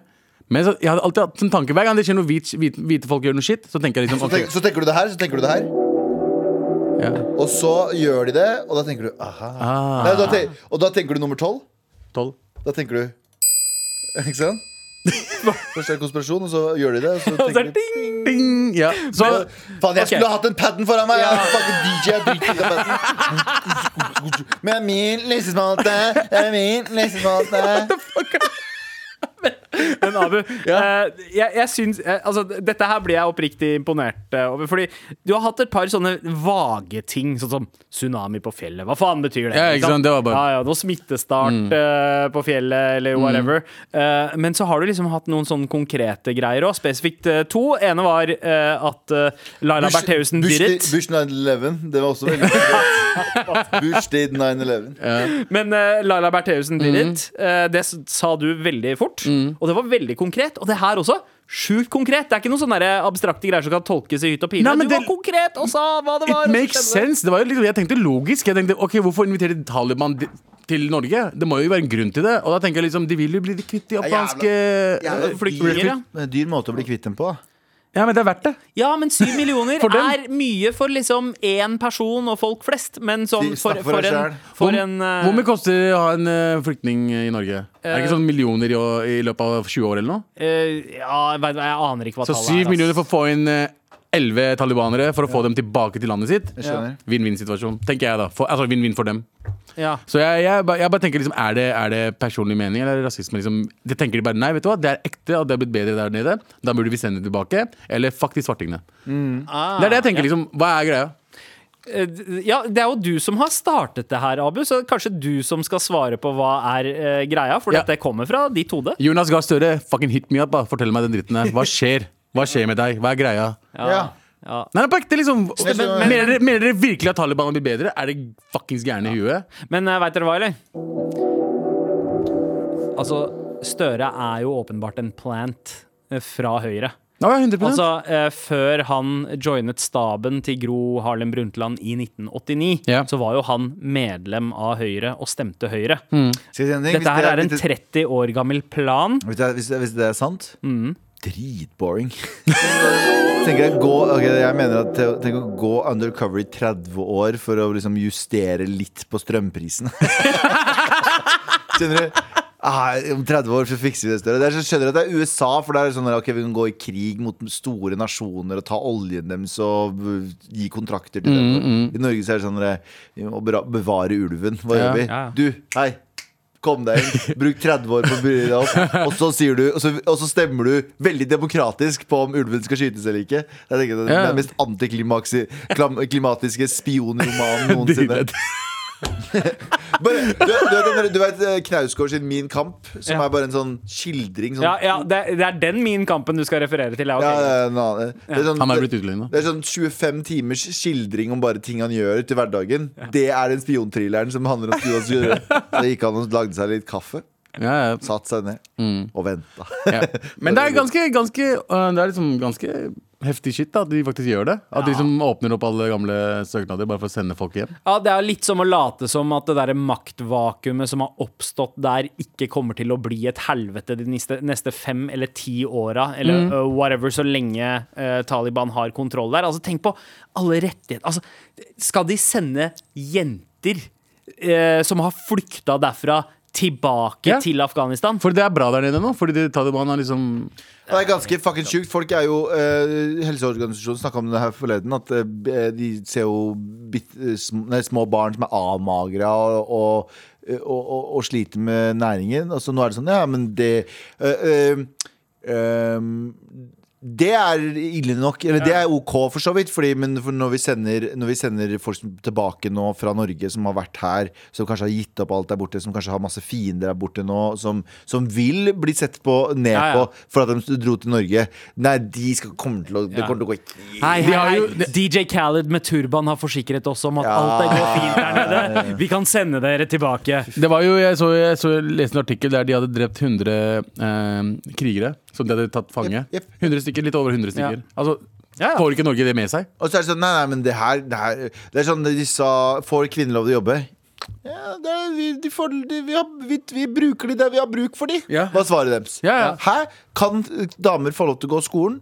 Men så, jeg hadde alltid hatt en tanke Hver gang det skjer noe hvit, hvite, hvite folk gjør noe shit, så tenker jeg liksom Så, ok, tenk, så tenker du det her, så tenker du det her. ja. Og så gjør de det, og da tenker du aha. ah, Nei, da tenk, og da tenker du nummer tolv. 12. Da tenker du Ikke sant? Først er det konspirasjon, og så gjør de det. Og så Og så er tenker det du ding! Ding! Ja. Så Faen, jeg Ok. skulle hatt en padden foran meg! Jeg er fucking DJ, jeg driter i den padden. Med min lesesmalte, det er min lissespalte. Men Abu, eh, jeg, jeg syns eh, altså, Dette her blir jeg oppriktig imponert eh, over. Fordi du har hatt et par sånne vage ting, sånn som tsunami på fjellet. Hva faen betyr det? Ja, ikke sant, det var bare- ja, ja, Noe smittestart eh, på fjellet, eller whatever. Eh, men så har du liksom hatt noen sånne konkrete greier òg. Spesifikt eh, to. ene var eh, at uh, Laila Bertheussen Bush, did it. Bush 9-11. Det var også veldig Bush did 9-11. Men uh, Laila Bertheussen did mm. Eh, det sa du veldig fort. Og det var veldig konkret. Og det her også. Sjukt konkret. Det er ikke noen sånne abstrakte greier som kan tolkes i hytt og pine. Nei, du det- var konkret og sa hva det var. It makes sense. Det var jo litt, jeg tenkte logisk. Jeg tenkte, ok, Hvorfor inviterer Taliban til Norge? Det må jo være en grunn til det. Og da tenker jeg liksom, De vil jo bli kvitt de afghanske er en dyr måte å bli kvitt dem på. Ja, men det er verdt det. Ja, men syv millioner er mye for liksom én person og folk flest. Men sånn for, for for en, for Hvor, en uh, hvor mye koster det å ha en uh, flyktning i Norge? er det ikke sånn millioner i, i løpet av 20 år eller noe? eh, Ja, jeg, jeg aner ikke hva Så tallet er. Så syv millioner for å få inn eh, elleve talibanere for å få dem tilbake til landet sitt. Vinn-vinn-situasjon, tenker jeg da. For, altså vinn-vinn for dem. Ja. Så jeg, jeg, jeg bare tenker liksom, er det, er det personlig mening eller er rasisme? Liksom, det tenker de bare, nei, vet du hva, det er ekte og det er blitt bedre der nede. Da burde vi sende det tilbake. Eller fuck de svartingene. Ah, Det er det jeg tenker, liksom. Hva er greia? Eh, Ja, Det er jo du som har startet det her, Abu, så kanskje du som skal svare på hva er uh, greia. For Ja. dette kommer fra ditt hode. Jonas Gahr Støre, fucking hit me up. da. Fortell meg den dritten her. Hva skjer? Hva skjer med deg? Hva er greia? Ja. Ja. Nei, på ekte, liksom. Men- men- mener, dere, mener dere virkelig at Taliban blir bedre? Er det fuckings gærne i huet? Men uh, veit dere hva, eller? Altså, Støre er jo åpenbart en plant eh, fra Høyre. Ja, 100 Altså, eh, Før han joinet staben til Gro Harlem Brundtland i 1989, Ja. så var jo han medlem av Høyre og stemte Høyre. Ting? Dette her er en 30 år gammel plan. Hvis det, er, hvis det er sant Dritboring. tenk, jeg, gå, okay, jeg mener at Tenk å gå undercover i 30 år for å liksom justere litt på strømprisen. Skjønner du? Ah, om 30 år så fikser vi det større. Det er skjønner at det er USA, for det er sånn at, okay, vi kan gå i krig mot store nasjoner og ta oljen deres og gi kontrakter til dem. I Norge så er det sånn at vi må bevare ulven. Hva Ja. gjør vi? Ja. Du, hei. Kom deg inn. Bruk 30 år på å bry deg opp. Og så, sier du, og, så, og så stemmer du veldig demokratisk på om ulven skal skytes eller ikke. Jeg tenker Det er den mest antiklimatiske spionromanen noensinne. Bare, du, du, vet, du vet eh, Knausgård sin Min kamp, som Ja. er bare en sånn skildring? Sånn, Ja, ja, det, det er den min kampen du skal referere til. Ja. Ja, det er. Det er sånn, Han er blitt utløgna. det er sånn 25 timers skildring om bare ting han gjør til hverdagen. Det er den spionthrilleren som handler om Jonas Jøre. Da gikk han og lagde seg litt kaffe, Ja, ja. satt seg ned og venta. Ja. Men det er ganske, ganske øh, Det er liksom ganske heftig shit da, at de faktisk gjør det. At de som åpner opp alle gamle søknader bare for å sende folk hjem. Ja, Det er litt som å late som at det der maktvakuumet som har oppstått der, ikke kommer til å bli et helvete de neste, neste fem eller ti åra, eller uh, whatever, så lenge uh, Taliban har kontroll der. Altså, Tenk på alle rettigheter. Altså, skal de sende jenter uh, som har flykta derfra, tilbake Ja. til Afghanistan? For det er bra der nede nå. Fordi Taliban har liksom Det er ganske fucking sjukt. Folk er jo uh, Helseorganisasjonen snakka om det her forleden. At eh, de ser jo bit, eh, sm, nei, små barn som er avmagra og, og, og, og, og sliter med næringen. Og så nå er det sånn, ja, men det eh, eh, ehm, det er ille nok. Eller det er OK, for så vidt. Fordi, men for når, vi sender, når vi sender folk tilbake nå fra Norge, som har vært her, som kanskje har gitt opp alt der borte, som kanskje har masse fiender der borte nå, som, som vil bli sett på ned Ja, ja. på for at de dro til Norge Nei, de skal komme til å Det Ja. kommer til å gå Hei, hei, hei. DJ Khaled med turban har forsikret oss om at Ja. alt er går fint der nede. Vi kan sende dere tilbake. Det var jo, Jeg så, jeg så jeg leste en artikkel der de hadde drept 100 eh, krigere som de hadde tatt fange. Yep, yep. 100 stykker, Litt over 100 stykker. Altså, Ja, ja. Får ikke Norge det med seg? Og så er det sånn, nei, nei, men det her Det, her, det er sånn de sa Får kvinner lov til å jobbe? Ja, det er, vi, de får, de, vi, har, vi, vi bruker de der vi har bruk for de Ja. Hva svarer svaret deres? Ja, ja. Hæ? Kan damer få lov til å gå skolen?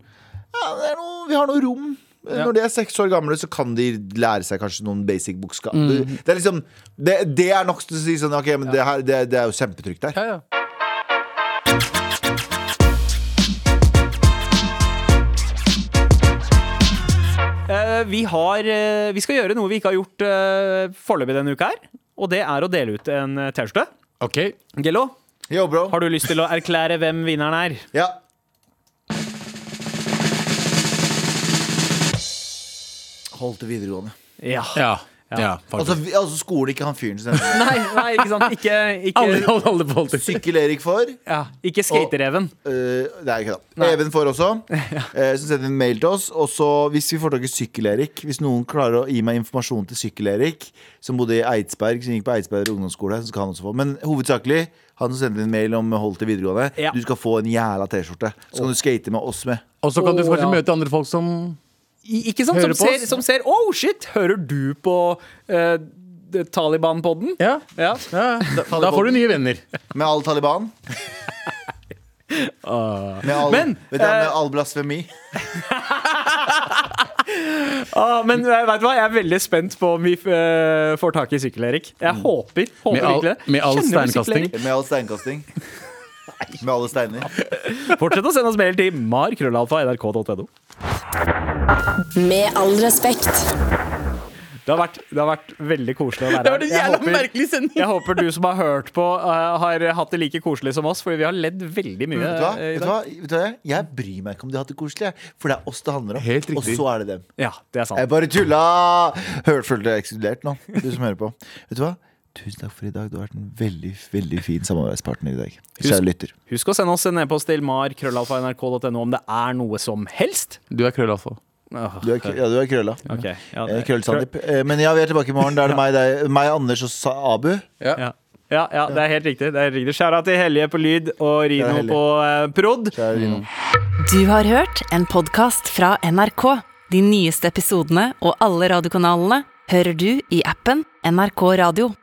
Ja, det er noe, vi har noe rom Ja. Når de er seks år gamle Så kan de lære seg kanskje noen basic bokskap Mm. det, det er liksom det, det er nok til å si sånn Ok, men det, her, det, det er jo kjempetrygt der Ja, ja. Vi, har, eh, vi skal gjøre noe vi ikke har gjort uh, foreløpig denne uka her. Og det er å dele ut en eh, T-skjorte. Ok. Gello, Yo, bro har du lyst til å erklære hvem vinneren er? Ja Hold til videregående Ja. Ja. Ja. Altså, faktisk. vi, altså skoler ikke han fyren som Nei, nei, ikke sant. Ikke, Alle, ikke, alle, alle på Holter. Sykkel-Erik får ja, ikke skatereven. Uh, det er ikke det. Even får også. eh, som sender en mail til oss. Og så hvis vi får tak i Sykkel-Erik Hvis noen klarer å gi meg informasjon til Sykkel-Erik, som bodde i Eidsberg, som gikk på Eidsberg ungdomsskole, så skal han også få. Men hovedsakelig han som sendte en mail om Hold til videregående. Ja. Du skal få en jævla T-skjorte. Så kan du skate med oss med. Og så kan du Å, kanskje ja. møte andre folk som Ikke sant? Som ser, som ser Oh shit, hører du på uh, Taliban-podden? Ja. Ja. ja. Da, da får du nye venner. Med all Taliban. med all, Men, du, med eh, all blasfemi. Ah, men vet du hva? jeg er veldig spent på om vi uh, får tak i Sykkel-Erik. Jeg håper, håper Med all- med all steinkasting. Med all steinkasting. Med alle steiner. Fortsett å sende oss mail til mar.krøllalfa.nrk.no. Med all respekt. Det har, vært, det har vært veldig koselig å være her. Jeg håper, merkelig sending. jeg håper du som har hørt på, uh, har hatt det like koselig som oss, fordi vi har ledd veldig mye. Vet du hva? eh, Vet du hva? Vet du hva? Jeg bryr meg ikke om de har hatt det koselig, for det er oss det handler om. Helt Og så er det dem. Ja, det er sant. Jeg bare tulla! Hørt, følte jeg ekskludert nå, du som hører på. Vet du hva? Tusen takk for i dag. Du har vært en veldig veldig fin samarbeidspartner i dag. Husk, lytter. Husk å sende oss en e-post til mar.krøllalfa.nrk.no om det er noe som helst. Du er krøllalfa. Du er, ja, du er krølla. Okay, Ja, Eh, det-. Eh, Men ja, vi er tilbake i morgen. Da er det meg, deg, meg Anders og Sa Abu. Ja. Ja, ja, det er helt riktig. Det er helt riktig. Skjæra til Helje på lyd og Rino på uh, prod. Rino. Du har hørt en podkast fra NRK. De nyeste episodene og alle radiokanalene hører du i appen NRK Radio.